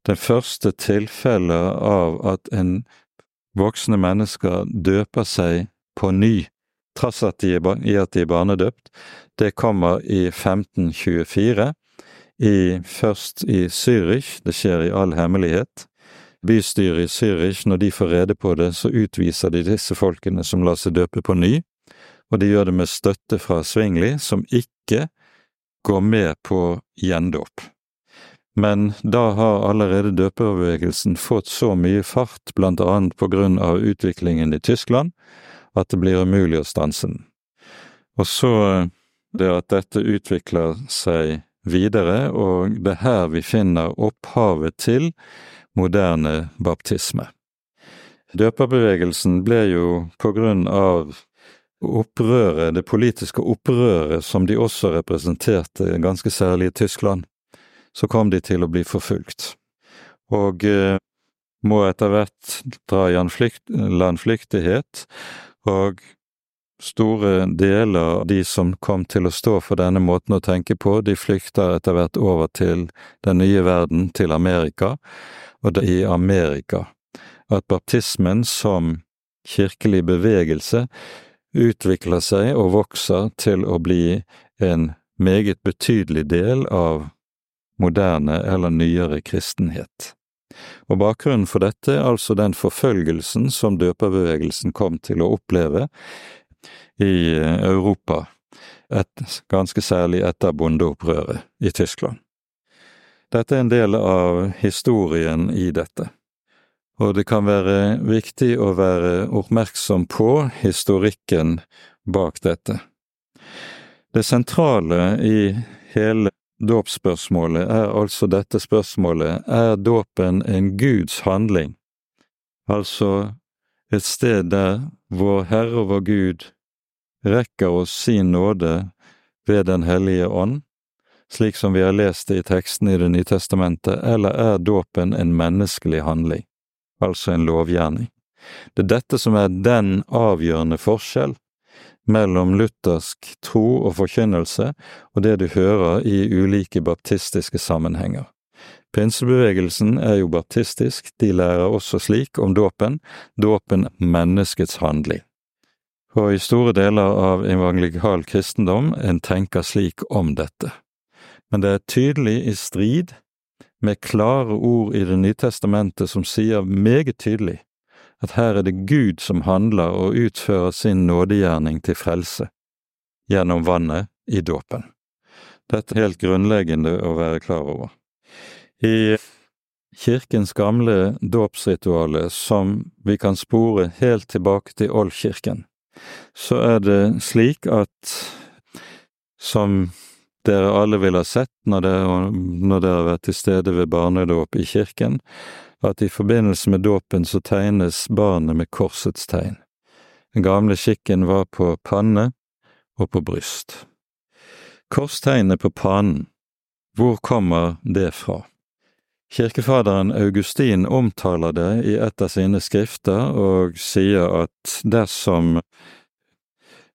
det første tilfellet av at en voksne mennesker døper seg på ny, trass at de, i at de er barnedøpt, det kommer i 1524, i, først i Zürich, det skjer i all hemmelighet. Bystyret i Zürich, når de får rede på det, så utviser de disse folkene som lar seg døpe på ny, og de gjør det med støtte fra Svingli, som ikke går med på gjendåp. Men da har allerede døperbevegelsen fått så mye fart, blant annet på grunn av utviklingen i Tyskland, at det blir umulig å stanse den. Og så det at dette utvikler seg videre, og det er her vi finner opphavet til moderne baptisme. Døperbevegelsen ble jo på grunn av opprøret, det politiske opprøret som de også representerte, ganske særlig i Tyskland, så kom de til å bli forfulgt. Og eh, må etter hvert dra i landflyktighet, og store deler av de som kom til å stå for denne måten å tenke på, de flykter etter hvert over til den nye verden, til Amerika, og det i Amerika at baptismen som kirkelig bevegelse utvikler seg og vokser til å bli en meget betydelig del av moderne eller nyere kristenhet. Og bakgrunnen for dette er altså den forfølgelsen som døperbevegelsen kom til å oppleve i Europa, et, ganske særlig etter bondeopprøret i Tyskland. Dette er en del av historien i dette, og det kan være viktig å være oppmerksom på historikken bak dette. Det sentrale i hele dåpsspørsmålet er altså dette spørsmålet er dåpen en Guds handling, altså et sted der vår Herre og vår Gud rekker oss sin nåde ved Den hellige ånd, slik som vi har lest det i teksten i Det nye testamentet, eller er dåpen en menneskelig handling, altså en lovgjerning? Det er dette som er den avgjørende forskjell mellom luthersk tro og forkynnelse og det du hører i ulike baptistiske sammenhenger. Pinsebevegelsen er jo baptistisk, de lærer også slik om dåpen, dåpen menneskets handling og i store deler av evangelikal kristendom en tenker slik om dette. Men det er tydelig i strid med klare ord i Det nye testamentet som sier meget tydelig at her er det Gud som handler og utfører sin nådegjerning til frelse gjennom vannet i dåpen. Dette er helt grunnleggende å være klar over. I kirkens gamle dåpsrituale, som vi kan spore helt tilbake til oldkirken, så er det slik at som dere alle vil ha sett når dere, når dere har vært til stede ved barnedåp i kirken, at i forbindelse med dåpen så tegnes barnet med korsets tegn. Den gamle skikken var på panne og på bryst. Korstegnet på panen, hvor kommer det fra? Kirkefaderen Augustin omtaler det i et av sine skrifter og sier at dersom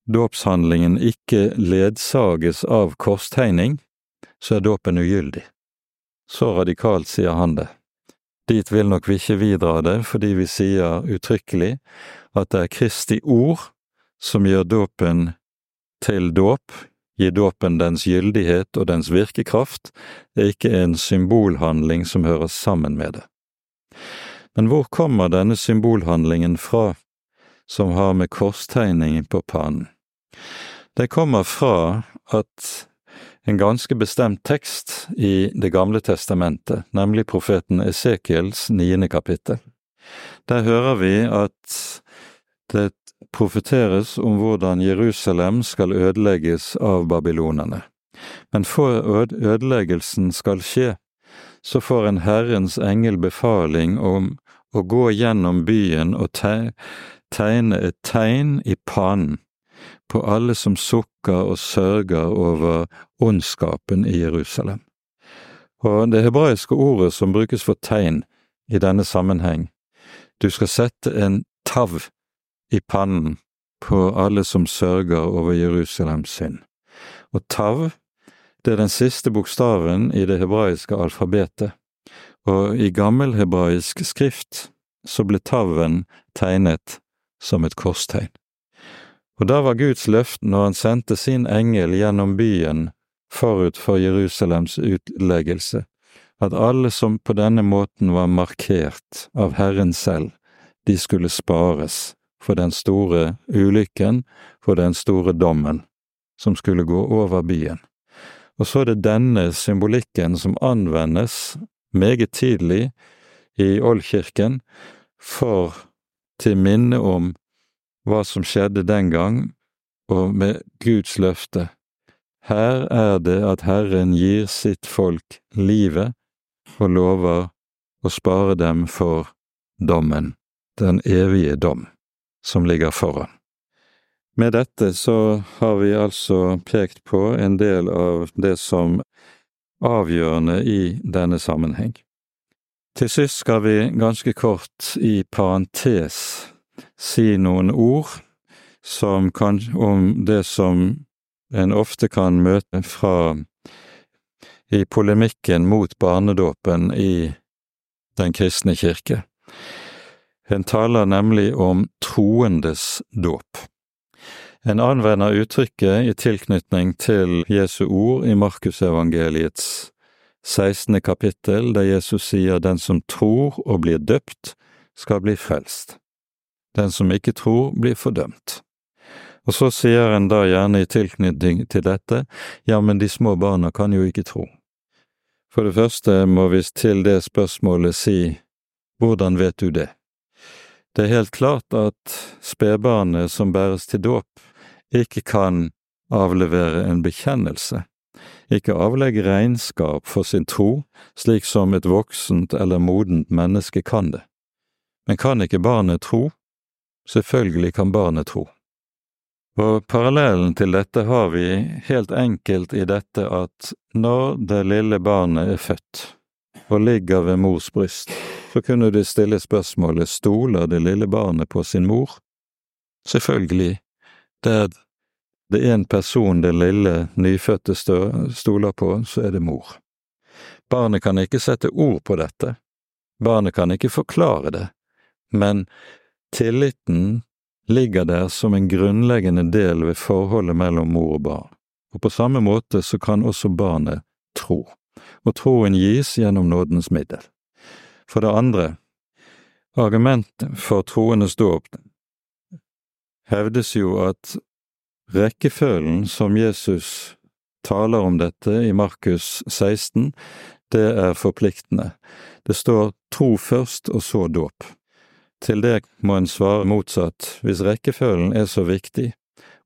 dåpshandlingen ikke ledsages av korstegning, så er dåpen ugyldig. Så radikalt sier han det. Dit vil nok vi ikke videre av det, fordi vi sier uttrykkelig at det er Kristi ord som gjør dåpen til dåp, gir dåpen dens gyldighet og dens virkekraft, er ikke en symbolhandling som hører sammen med det. Men hvor kommer denne symbolhandlingen fra, som har med korstegningen på pannen? Det kommer fra at en ganske bestemt tekst i Det gamle testamentet, nemlig profeten Esekiels niende kapittel. Der hører vi at det profeteres om hvordan Jerusalem skal ødelegges av babylonerne. Men for ødeleggelsen skal skje, så får en Herrens engel befaling om å gå gjennom byen og tegne et tegn i pannen på alle som sukker og sørger over ondskapen i Jerusalem. Og det hebraiske ordet som brukes for tegn i denne sammenheng, du skal sette en tav i pannen på alle som sørger over Jerusalems synd. Og tav, det er den siste bokstaven i det hebraiske alfabetet, og i gammelhebraisk skrift så ble taven tegnet som et korstegn. Og da var Guds løfte når han sendte sin engel gjennom byen forut for Jerusalems utleggelse, at alle som på denne måten var markert av Herren selv, de skulle spares for den store ulykken, for den store dommen, som skulle gå over byen. Og så er det denne symbolikken som anvendes meget tidlig i Oldkirken for til minne om hva som skjedde den gang, og med Guds løfte. Her er det at Herren gir sitt folk livet og lover å spare dem for dommen, den evige dom, som ligger foran. Med dette så har vi altså pekt på en del av det som avgjørende i denne sammenheng. Til sist skal vi ganske kort i parentes si noen ord kan, om det som en ofte kan møte fra i polemikken mot barnedåpen i Den kristne kirke. En taler nemlig om troendes dåp. En anvender uttrykket i tilknytning til Jesu ord i Markusevangeliets 16. kapittel, der Jesus sier den som tror og blir døpt, skal bli frelst. Den som ikke tror, blir fordømt. Og så sier en da gjerne i tilknytning til dette, ja, men de små barna kan jo ikke tro. For det første må vi til det spørsmålet si hvordan vet du det? Det er helt klart at spedbarnet som bæres til dåp, ikke kan avlevere en bekjennelse, ikke avlegge regnskap for sin tro, slik som et voksent eller modent menneske kan det. Men kan ikke barnet tro? Selvfølgelig kan barnet tro. Og parallellen til dette har vi helt enkelt i dette at når det lille barnet er født og ligger ved mors bryst, så kunne du stille spørsmålet stoler det lille barnet på sin mor? Selvfølgelig, det er en person det lille nyfødte stoler på, så er det mor. Barnet kan ikke sette ord på dette, barnet kan ikke forklare det, men tilliten ligger der som en grunnleggende del ved forholdet mellom mor og barn, og på samme måte så kan også barnet tro, og troen gis gjennom nådens middel. For det andre, argumentet for troendes dåp hevdes jo at rekkefølgen som Jesus taler om dette i Markus 16, det er forpliktende. Det står tro først og så dåp. Til det må en svare motsatt, hvis rekkefølgen er så viktig,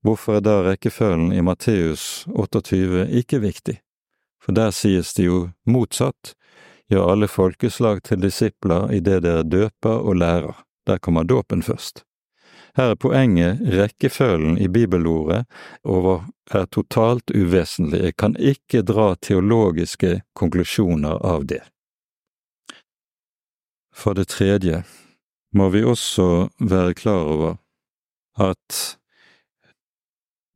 hvorfor er da rekkefølgen i Matteus 28 ikke viktig? For der sies det jo motsatt, gjør alle folkeslag til disipler i det dere døper og lærer. Der kommer dåpen først. Her er poenget rekkefølgen i bibelordet over er totalt uvesentlig. Jeg kan ikke dra teologiske konklusjoner av det. For det tredje må vi også være klar over at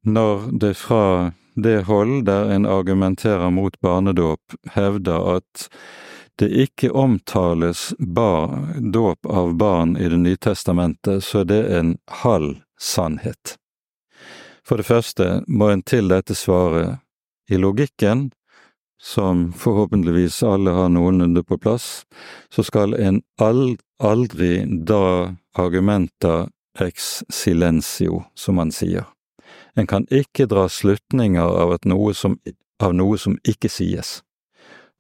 når det fra det hold der en argumenterer mot barnedåp, hevder at det ikke omtales bar, dåp av barn i Det nye testamentet, så er det en halv sannhet. For det første må en til dette svare i logikken, som forhåpentligvis alle har noenlunde på plass, så skal en aldri da argumenta ex silencio, som man sier. En kan ikke dra slutninger av, noe som, av noe som ikke sies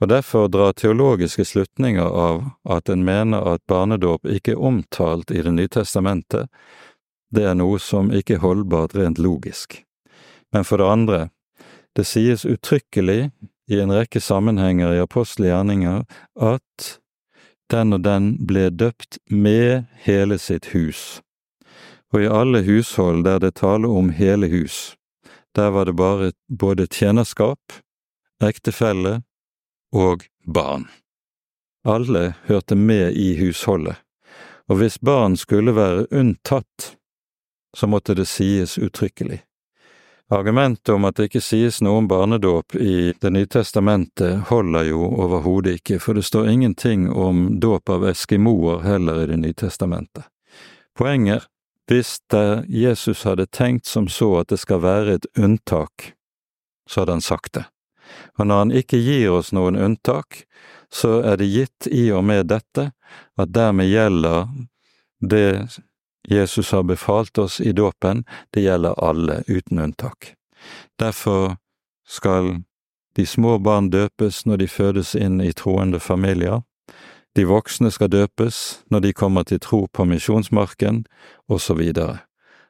og derfor dra teologiske slutninger av at en mener at barnedåp ikke er omtalt i Det nye testamentet, det er noe som ikke er holdbart rent logisk. Men for det andre, det sies uttrykkelig i en rekke sammenhenger i apostelige gjerninger at den og den ble døpt med hele sitt hus. Og i alle hushold der det taler om hele hus, der var det bare både tjenerskap, ektefelle og barn. Alle hørte med i husholdet, og hvis barn skulle være unntatt, så måtte det sies uttrykkelig. Argumentet om at det ikke sies noe om barnedåp i Det nye testamentet holder jo overhodet ikke, for det står ingenting om dåp av eskimoer heller i Det nye testamentet. Poenget, hvis det Jesus hadde tenkt som så at det skal være et unntak, så hadde han sagt det. Og når han ikke gir oss noen unntak, så er det gitt i og med dette at dermed gjelder det Jesus har befalt oss i dåpen, det gjelder alle uten unntak. Derfor skal de små barn døpes når de fødes inn i troende familier, de voksne skal døpes når de kommer til tro på misjonsmarken, osv.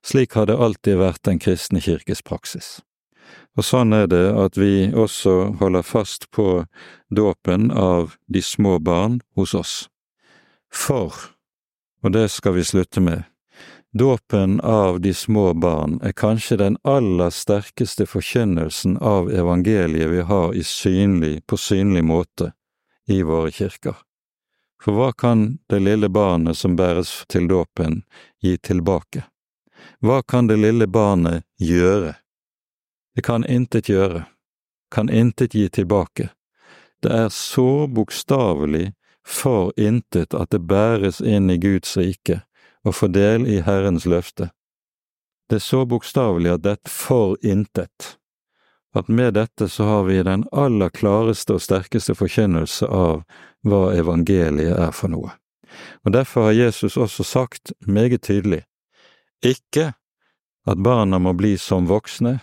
Slik har det alltid vært Den kristne kirkes praksis. Og sånn er det at vi også holder fast på dåpen av de små barn hos oss. For, og det skal vi slutte med, dåpen av de små barn er kanskje den aller sterkeste forkynnelsen av evangeliet vi har synlig, på synlig måte i våre kirker. For hva kan det lille barnet som bæres til dåpen, gi tilbake? Hva kan det lille barnet gjøre? Det kan intet gjøre, kan intet gi tilbake. Det er så bokstavelig for intet at det bæres inn i Guds rike og få del i Herrens løfte. Det er så bokstavelig at dette for intet, at med dette så har vi den aller klareste og sterkeste forkynnelse av hva evangeliet er for noe. Og Derfor har Jesus også sagt meget tydelig, ikke at barna må bli som voksne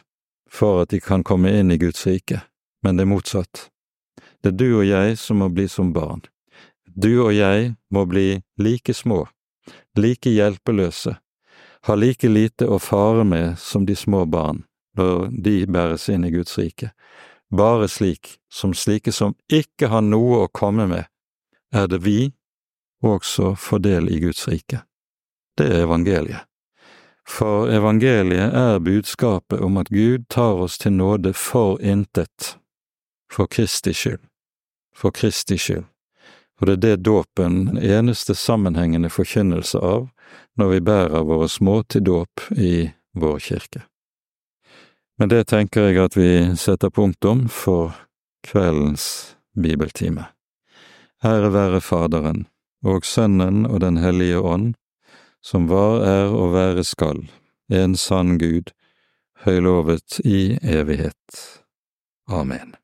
for at de kan komme inn i Guds rike, men det er motsatt. Det er du og jeg som må bli som barn. Du og jeg må bli like små, like hjelpeløse, har like lite å fare med som de små barn når de bæres inn i Guds rike. Bare slik som slike som ikke har noe å komme med, er det vi også får del i Guds rike. Det er evangeliet. For evangeliet er budskapet om at Gud tar oss til nåde for intet, for Kristi skyld, for Kristi skyld. Og det er det dåpen eneste sammenhengende forkynnelse av når vi bærer våre små til dåp i vår kirke. Med det tenker jeg at vi setter punktum for kveldens bibeltime. Ære være Faderen og Sønnen og Den hellige ånd, som var, er og være skal, en sann Gud, høylovet i evighet. Amen.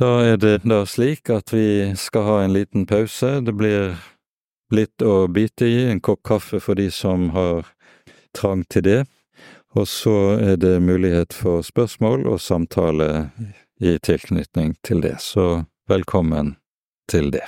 Da er det da slik at vi skal ha en liten pause. Det blir litt å bite i, en kopp kaffe for de som har trang til det, og så er det mulighet for spørsmål og samtale i tilknytning til det, så velkommen til det.